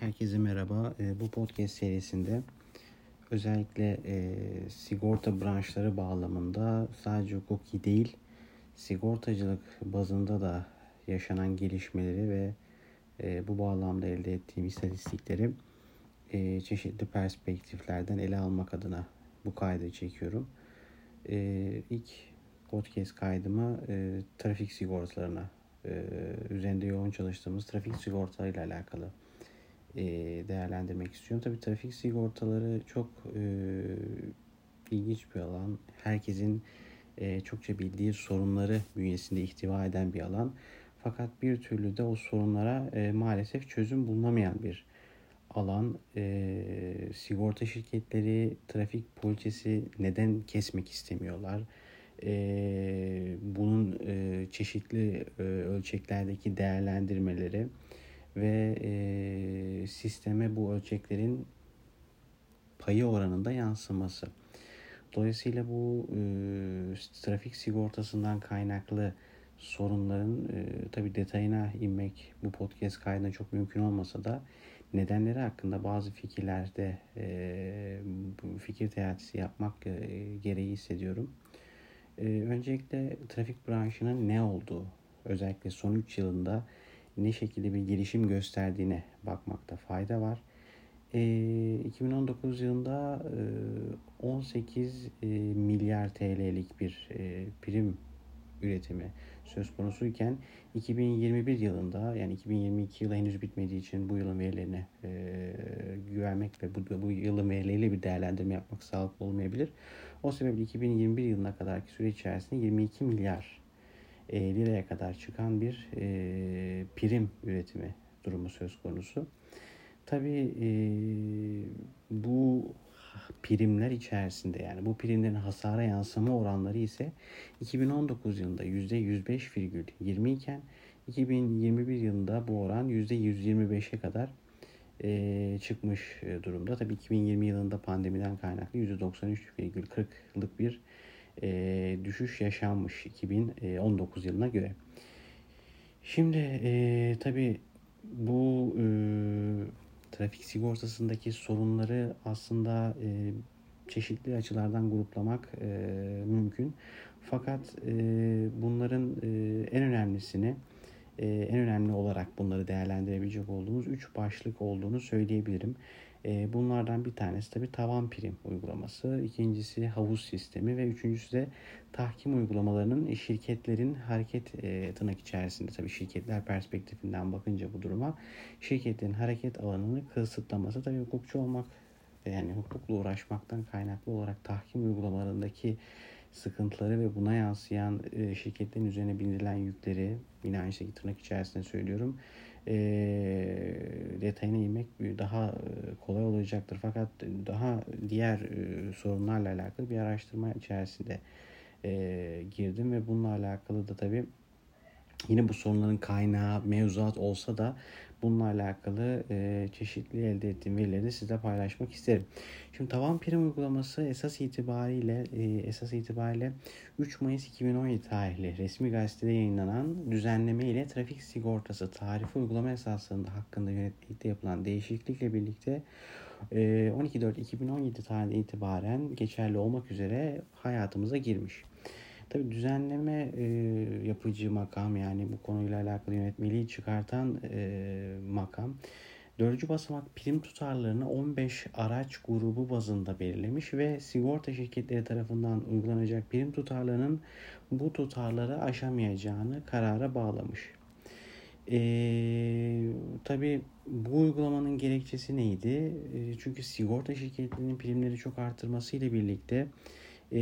Herkese merhaba. E, bu podcast serisinde özellikle e, sigorta branşları bağlamında sadece hukuki değil, sigortacılık bazında da yaşanan gelişmeleri ve e, bu bağlamda elde ettiğim istatistikleri e, çeşitli perspektiflerden ele almak adına bu kaydı çekiyorum. E, ilk podcast kaydımı trafik sigortalarına üzerinde yoğun çalıştığımız trafik sigortalarıyla alakalı e, değerlendirmek istiyorum. Tabii trafik sigortaları çok e, ilginç bir alan. Herkesin e, çokça bildiği sorunları bünyesinde ihtiva eden bir alan. Fakat bir türlü de o sorunlara maalesef çözüm bulunamayan bir alan. Sigorta şirketleri trafik poliçesi neden kesmek istemiyorlar? Bunun çeşitli ölçeklerdeki değerlendirmeleri ve e, sisteme bu ölçeklerin payı oranında yansıması. Dolayısıyla bu e, trafik sigortasından kaynaklı sorunların e, tabi detayına inmek bu podcast kaydında çok mümkün olmasa da nedenleri hakkında bazı fikirlerde e, fikir teatisi yapmak e, gereği hissediyorum. E, öncelikle trafik branşının ne olduğu özellikle son 3 yılında ne şekilde bir gelişim gösterdiğine bakmakta fayda var. E, 2019 yılında e, 18 e, milyar TL'lik bir e, prim üretimi söz konusuyken 2021 yılında yani 2022 yılı henüz bitmediği için bu yılın verilerine e, güvenmek ve bu, bu yılın verileriyle bir değerlendirme yapmak sağlıklı olmayabilir. O sebeple 2021 yılına kadarki süre içerisinde 22 milyar e, liraya kadar çıkan bir e, prim üretimi durumu söz konusu. Tabii e, bu primler içerisinde yani bu primlerin hasara yansıma oranları ise 2019 yılında %105,20 iken 2021 yılında bu oran %125'e kadar e, çıkmış durumda. Tabii 2020 yılında pandemiden kaynaklı %93,40'lık bir e, düşüş yaşanmış 2019 yılına göre. Şimdi e, tabii bu e, trafik sigortasındaki sorunları aslında e, çeşitli açılardan gruplamak e, mümkün. Fakat e, bunların e, en önemlisini e, en önemli olarak bunları değerlendirebilecek olduğumuz üç başlık olduğunu söyleyebilirim. E, bunlardan bir tanesi tabi tavan prim uygulaması, ikincisi havuz sistemi ve üçüncüsü de tahkim uygulamalarının şirketlerin hareket e, tırnak içerisinde tabi şirketler perspektifinden bakınca bu duruma şirketlerin hareket alanını kısıtlaması tabi hukukçu olmak yani hukukla uğraşmaktan kaynaklı olarak tahkim uygulamalarındaki sıkıntıları ve buna yansıyan e, şirketlerin üzerine bindirilen yükleri yine aynı şekilde tırnak içerisinde söylüyorum e, detayına inmek daha kolay olacaktır. Fakat daha diğer e, sorunlarla alakalı bir araştırma içerisinde e, girdim ve bununla alakalı da tabii yine bu sorunların kaynağı mevzuat olsa da bununla alakalı e, çeşitli elde ettiğim verileri de sizle paylaşmak isterim. Şimdi tavan prim uygulaması esas itibariyle e, esas itibariyle 3 Mayıs 2017 tarihli resmi gazetede yayınlanan düzenleme ile trafik sigortası tarifi uygulama esaslarında hakkında yönetmelikte yapılan değişiklikle birlikte 12.4.2017 tarihinde itibaren geçerli olmak üzere hayatımıza girmiş. Tabi düzenleme e, yapıcı makam yani bu konuyla alakalı yönetmeliği çıkartan e, makam dördüncü basamak prim tutarlarını 15 araç grubu bazında belirlemiş ve sigorta şirketleri tarafından uygulanacak prim tutarlarının bu tutarları aşamayacağını karara bağlamış. Ee, tabii bu uygulamanın gerekçesi neydi? E, çünkü sigorta şirketlerinin primleri çok arttırmasıyla birlikte e,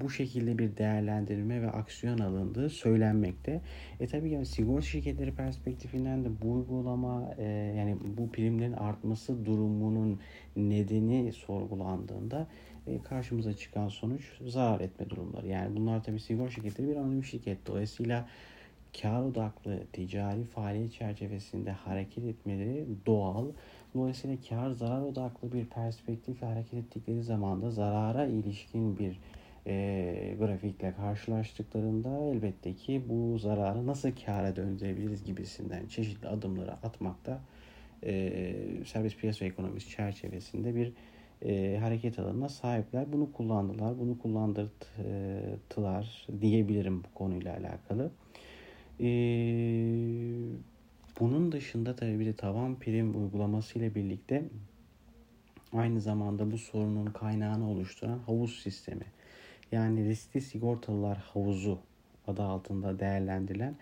bu şekilde bir değerlendirme ve aksiyon alındığı söylenmekte. E tabii yani sigorta şirketleri perspektifinden de bu uygulama e, yani bu primlerin artması durumunun nedeni sorgulandığında e, karşımıza çıkan sonuç zarar etme durumları. Yani bunlar tabii sigorta şirketleri bir anonim şirket. Dolayısıyla kar odaklı ticari faaliyet çerçevesinde hareket etmeleri doğal. Dolayısıyla kar zarar odaklı bir perspektifle hareket ettikleri zaman da zarara ilişkin bir e, grafikle karşılaştıklarında elbette ki bu zararı nasıl kâra döndürebiliriz gibisinden çeşitli adımları atmakta e, serbest piyasa ekonomisi çerçevesinde bir e, hareket alanına sahipler. Bunu kullandılar, bunu kullandırdılar diyebilirim bu konuyla alakalı. E, bunun dışında tabii bir de tavan prim uygulaması ile birlikte aynı zamanda bu sorunun kaynağını oluşturan havuz sistemi. Yani riskli sigortalılar havuzu adı altında değerlendirilen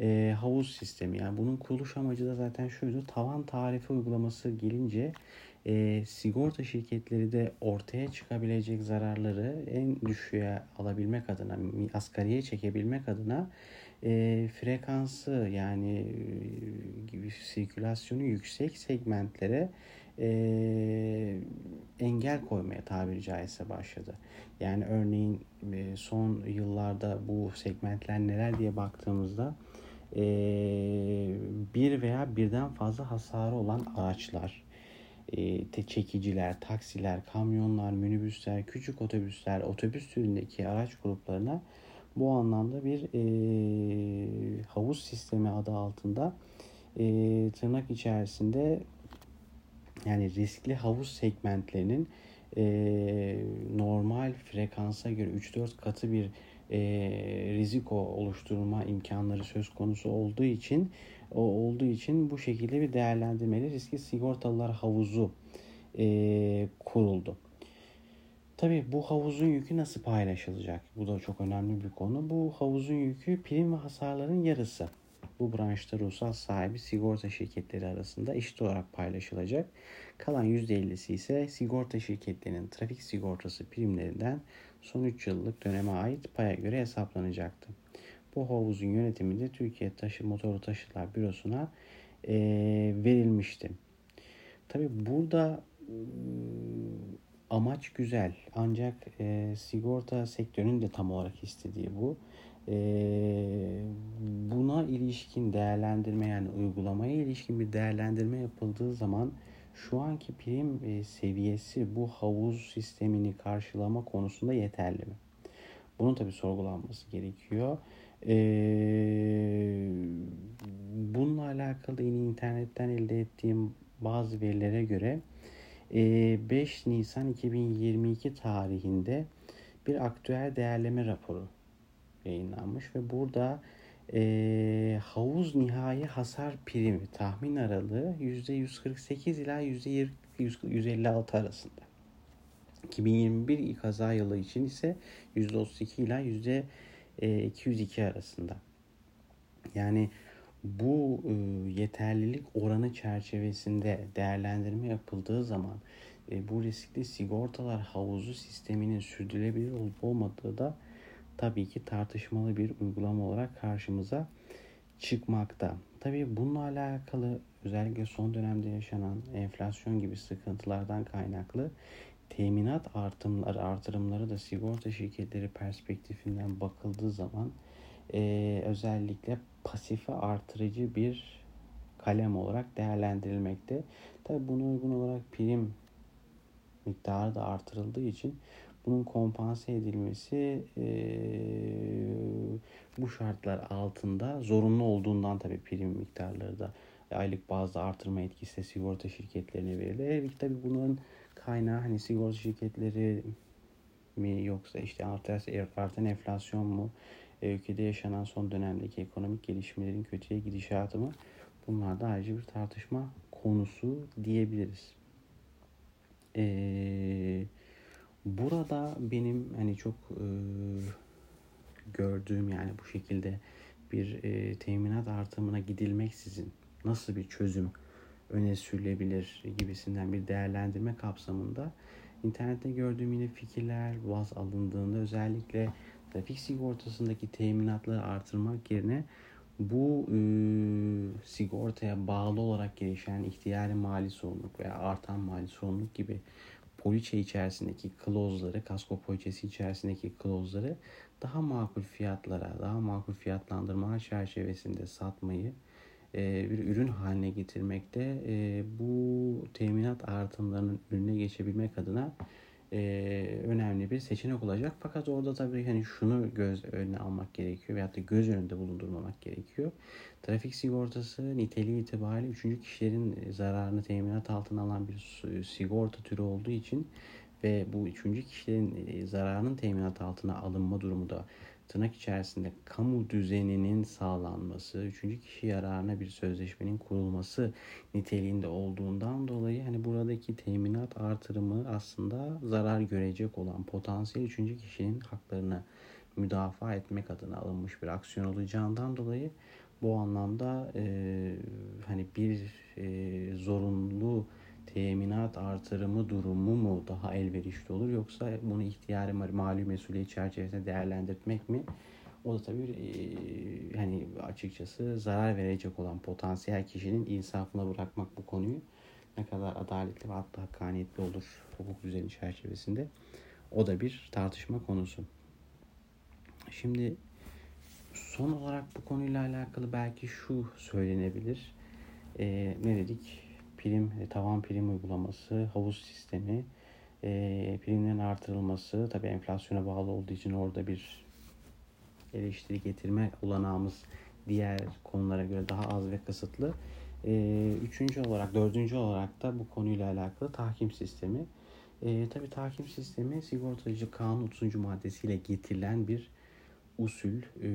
e, havuz sistemi. Yani bunun kuruluş amacı da zaten şuydu. Tavan tarifi uygulaması gelince e, sigorta şirketleri de ortaya çıkabilecek zararları en düşüğe alabilmek adına, asgariye çekebilmek adına e, frekansı yani e, sirkülasyonu yüksek segmentlere e, engel koymaya tabiri caizse başladı. Yani örneğin e, son yıllarda bu segmentler neler diye baktığımızda e, bir veya birden fazla hasarı olan araçlar, e, çekiciler, taksiler, kamyonlar, minibüsler, küçük otobüsler, otobüs türündeki araç gruplarına bu anlamda bir e, havuz sistemi adı altında e, tırnak içerisinde yani riskli havuz segmentlerinin e, normal frekansa göre 3-4 katı bir e, riziko oluşturma imkanları söz konusu olduğu için o olduğu için bu şekilde bir değerlendirmeli riskli sigortalılar havuzu e, kuruldu. Tabii bu havuzun yükü nasıl paylaşılacak? Bu da çok önemli bir konu. Bu havuzun yükü prim ve hasarların yarısı. Bu branşta ruhsal sahibi sigorta şirketleri arasında eşit olarak paylaşılacak. Kalan %50'si ise sigorta şirketlerinin trafik sigortası primlerinden son 3 yıllık döneme ait paya göre hesaplanacaktı. Bu havuzun yönetimi de Türkiye Taşı Motoru Taşıtlar Bürosu'na e, verilmişti. Tabi burada amaç güzel ancak e, sigorta sektörünün de tam olarak istediği bu. E, buna ilişkin değerlendirme yani uygulamaya ilişkin bir değerlendirme yapıldığı zaman şu anki prim e, seviyesi bu havuz sistemini karşılama konusunda yeterli mi? Bunun tabi sorgulanması gerekiyor. Ee, bununla alakalı yine internetten elde ettiğim bazı verilere göre 5 e, Nisan 2022 tarihinde bir aktüel değerleme raporu yayınlanmış ve burada e, havuz nihai hasar primi tahmin aralığı %148 ila %156 arasında. 2021 kaza yılı için ise %32 ila %202 arasında. Yani bu e, yeterlilik oranı çerçevesinde değerlendirme yapıldığı zaman e, bu riskli sigortalar havuzu sisteminin sürdürülebilir olup olmadığı da tabii ki tartışmalı bir uygulama olarak karşımıza çıkmakta. Tabii bununla alakalı özellikle son dönemde yaşanan enflasyon gibi sıkıntılardan kaynaklı teminat artımları, artırımları da sigorta şirketleri perspektifinden bakıldığı zaman e, özellikle pasife artırıcı bir kalem olarak değerlendirilmekte. Tabii buna uygun olarak prim miktarı da artırıldığı için bunun kompanse edilmesi e, bu şartlar altında zorunlu olduğundan tabii prim miktarları da aylık bazda artırma etkisi sigorta şirketlerine verilir. Evet tabii bunun kaynağı hani sigorta şirketleri mi yoksa işte artan enflasyon mu ülkede yaşanan son dönemdeki ekonomik gelişmelerin kötüye gidişatı mı bunlar da ayrıca bir tartışma konusu diyebiliriz. Eee Burada benim hani çok e, gördüğüm yani bu şekilde bir e, teminat artımına gidilmeksizin nasıl bir çözüm öne sürülebilir gibisinden bir değerlendirme kapsamında internette gördüğüm yine fikirler baz alındığında özellikle trafik sigortasındaki teminatları artırmak yerine bu e, sigortaya bağlı olarak gelişen ihtiyari mali sorumluluk veya artan mali sorumluluk gibi poliçe içerisindeki klozları, kasko poliçesi içerisindeki klozları daha makul fiyatlara, daha makul fiyatlandırma çerçevesinde satmayı e, bir ürün haline getirmekte e, bu teminat artımlarının önüne geçebilmek adına e, önemli bir seçenek olacak. Fakat orada tabii hani şunu göz önüne almak gerekiyor veyahut da göz önünde bulundurmamak gerekiyor. Trafik sigortası niteliği itibariyle üçüncü kişilerin zararını teminat altına alan bir sigorta türü olduğu için ve bu üçüncü kişilerin zararının teminat altına alınma durumu da tırnak içerisinde kamu düzeninin sağlanması, üçüncü kişi yararına bir sözleşmenin kurulması niteliğinde olduğundan dolayı hani buradaki teminat artırımı aslında zarar görecek olan potansiyel üçüncü kişinin haklarını müdafaa etmek adına alınmış bir aksiyon olacağından dolayı bu anlamda e, hani bir e, zorunlu teminat artırımı durumu mu daha elverişli olur yoksa bunu ihtiyari mali mesuliyet çerçevesinde değerlendirmek mi? O da tabii e, hani açıkçası zarar verecek olan potansiyel kişinin insafına bırakmak bu konuyu ne kadar adaletli ve hatta hakkaniyetli olur hukuk düzeni çerçevesinde. O da bir tartışma konusu. Şimdi son olarak bu konuyla alakalı belki şu söylenebilir. E, ne dedik? Prim, e, tavan prim uygulaması, havuz sistemi, e, primlerin artırılması tabi enflasyona bağlı olduğu için orada bir eleştiri getirme olanağımız diğer konulara göre daha az ve kısıtlı. E, üçüncü olarak, dördüncü olarak da bu konuyla alakalı tahkim sistemi. E, tabi tahkim sistemi sigortacı kanun 30. maddesiyle getirilen bir usul e,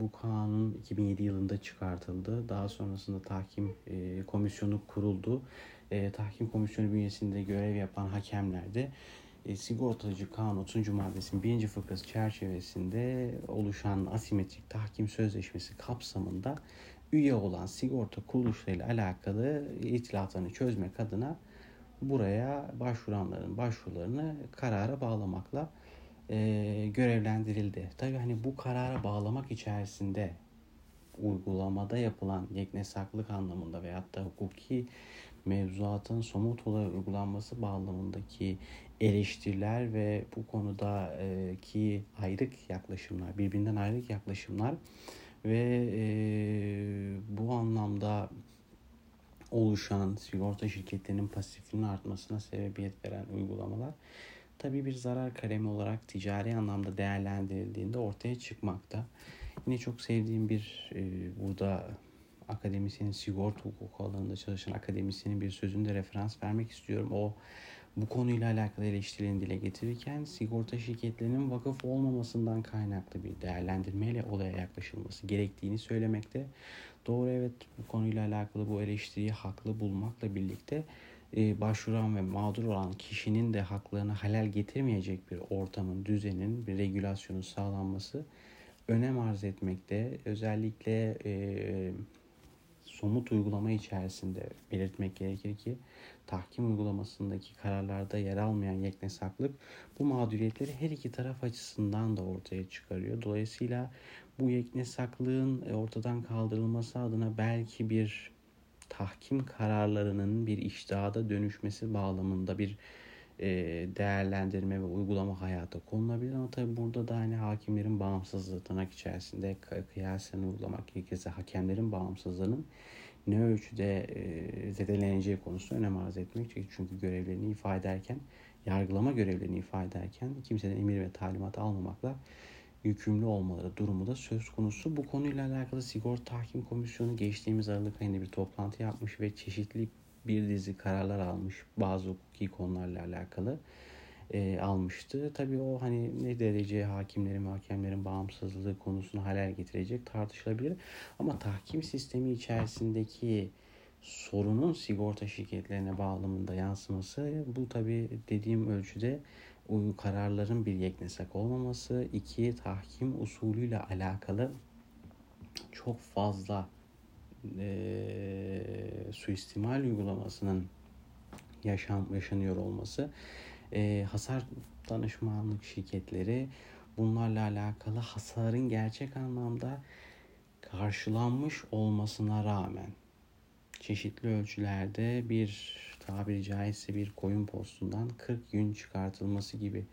bu kanun 2007 yılında çıkartıldı. Daha sonrasında tahkim e, komisyonu kuruldu. E, tahkim komisyonu bünyesinde görev yapan hakemler de e, sigortacı kanun 30. maddesinin birinci fıkrası çerçevesinde oluşan asimetrik tahkim sözleşmesi kapsamında üye olan sigorta kuruluşlarıyla alakalı itilatlarını çözmek adına buraya başvuranların başvurularını karara bağlamakla e, görevlendirildi. Tabii hani bu karara bağlamak içerisinde uygulamada yapılan yeknesaklık anlamında veyahut da hukuki mevzuatın somut olarak uygulanması bağlamındaki eleştiriler ve bu konudaki ayrık yaklaşımlar, birbirinden ayrık yaklaşımlar ve e, bu anlamda oluşan sigorta şirketlerinin pasifinin artmasına sebebiyet veren uygulamalar tabii bir zarar kalemi olarak ticari anlamda değerlendirildiğinde ortaya çıkmakta. Yine çok sevdiğim bir e, burada akademisyenin sigorta hukuku alanında çalışan akademisyenin bir sözünde referans vermek istiyorum. O bu konuyla alakalı eleştirilerini dile getirirken sigorta şirketlerinin vakıf olmamasından kaynaklı bir değerlendirmeyle olaya yaklaşılması gerektiğini söylemekte. Doğru evet bu konuyla alakalı bu eleştiriyi haklı bulmakla birlikte e, başvuran ve mağdur olan kişinin de haklarını halel getirmeyecek bir ortamın, düzenin, bir regülasyonun sağlanması önem arz etmekte. Özellikle e, somut uygulama içerisinde belirtmek gerekir ki tahkim uygulamasındaki kararlarda yer almayan yeknesaklık bu mağduriyetleri her iki taraf açısından da ortaya çıkarıyor. Dolayısıyla bu yeknesaklığın ortadan kaldırılması adına belki bir tahkim kararlarının bir iştihada dönüşmesi bağlamında bir e, değerlendirme ve uygulama hayata konulabilir. Ama tabi burada da hani hakimlerin bağımsızlığı tırnak içerisinde kıyasen uygulamak gerekirse hakemlerin bağımsızlığının ne ölçüde e, zedeleneceği konusu önem arz etmek çünkü görevlerini ifade ederken yargılama görevlerini ifade ederken kimseden emir ve talimat almamakla yükümlü olmaları durumu da söz konusu. Bu konuyla alakalı Sigorta Tahkim Komisyonu geçtiğimiz Aralık ayında bir toplantı yapmış ve çeşitli bir dizi kararlar almış bazı hukuki konularla alakalı e, almıştı. Tabii o hani ne derece hakimlerin ve hakemlerin bağımsızlığı konusunu halel getirecek tartışılabilir. Ama tahkim sistemi içerisindeki sorunun sigorta şirketlerine bağlamında yansıması bu tabii dediğim ölçüde kararların bir yeknesak olmaması, iki tahkim usulüyle alakalı çok fazla e, suistimal uygulamasının yaşam yaşanıyor olması, e, hasar danışmanlık şirketleri bunlarla alakalı hasarın gerçek anlamda karşılanmış olmasına rağmen çeşitli ölçülerde bir tabiri caizse bir koyun postundan 40 gün çıkartılması gibi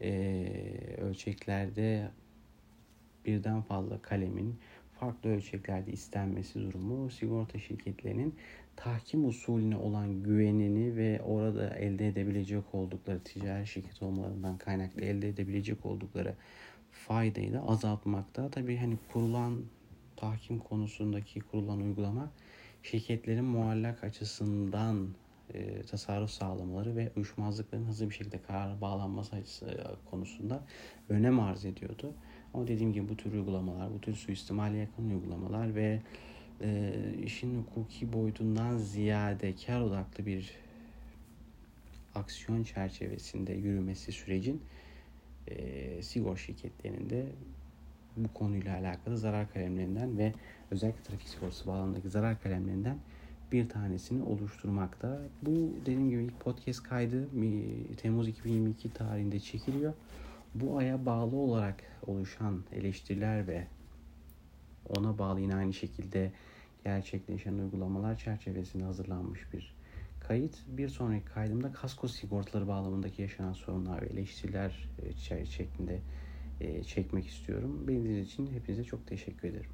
e, ölçeklerde birden fazla kalemin farklı ölçeklerde istenmesi durumu sigorta şirketlerinin tahkim usulüne olan güvenini ve orada elde edebilecek oldukları ticari şirket olmalarından kaynaklı elde edebilecek oldukları faydayı da azaltmakta. Tabii hani kurulan tahkim konusundaki kurulan uygulama şirketlerin muallak açısından e, tasarruf sağlamaları ve uyuşmazlıkların hızlı bir şekilde karar bağlanması açısı e, konusunda önem arz ediyordu. Ama dediğim gibi bu tür uygulamalar, bu tür suistimale yakın uygulamalar ve e, işin hukuki boyutundan ziyade kar odaklı bir aksiyon çerçevesinde yürümesi sürecin e, sigor şirketlerinin de bu konuyla alakalı zarar kalemlerinden ve özellikle trafik sigortası bağlamındaki zarar kalemlerinden bir tanesini oluşturmakta. Bu dediğim gibi ilk podcast kaydı Temmuz 2022 tarihinde çekiliyor. Bu aya bağlı olarak oluşan eleştiriler ve ona bağlı yine aynı şekilde gerçekleşen uygulamalar çerçevesinde hazırlanmış bir kayıt. Bir sonraki kaydımda kasko sigortaları bağlamındaki yaşanan sorunlar ve eleştiriler e, şeklinde çekmek istiyorum. Benim için hepinize çok teşekkür ederim.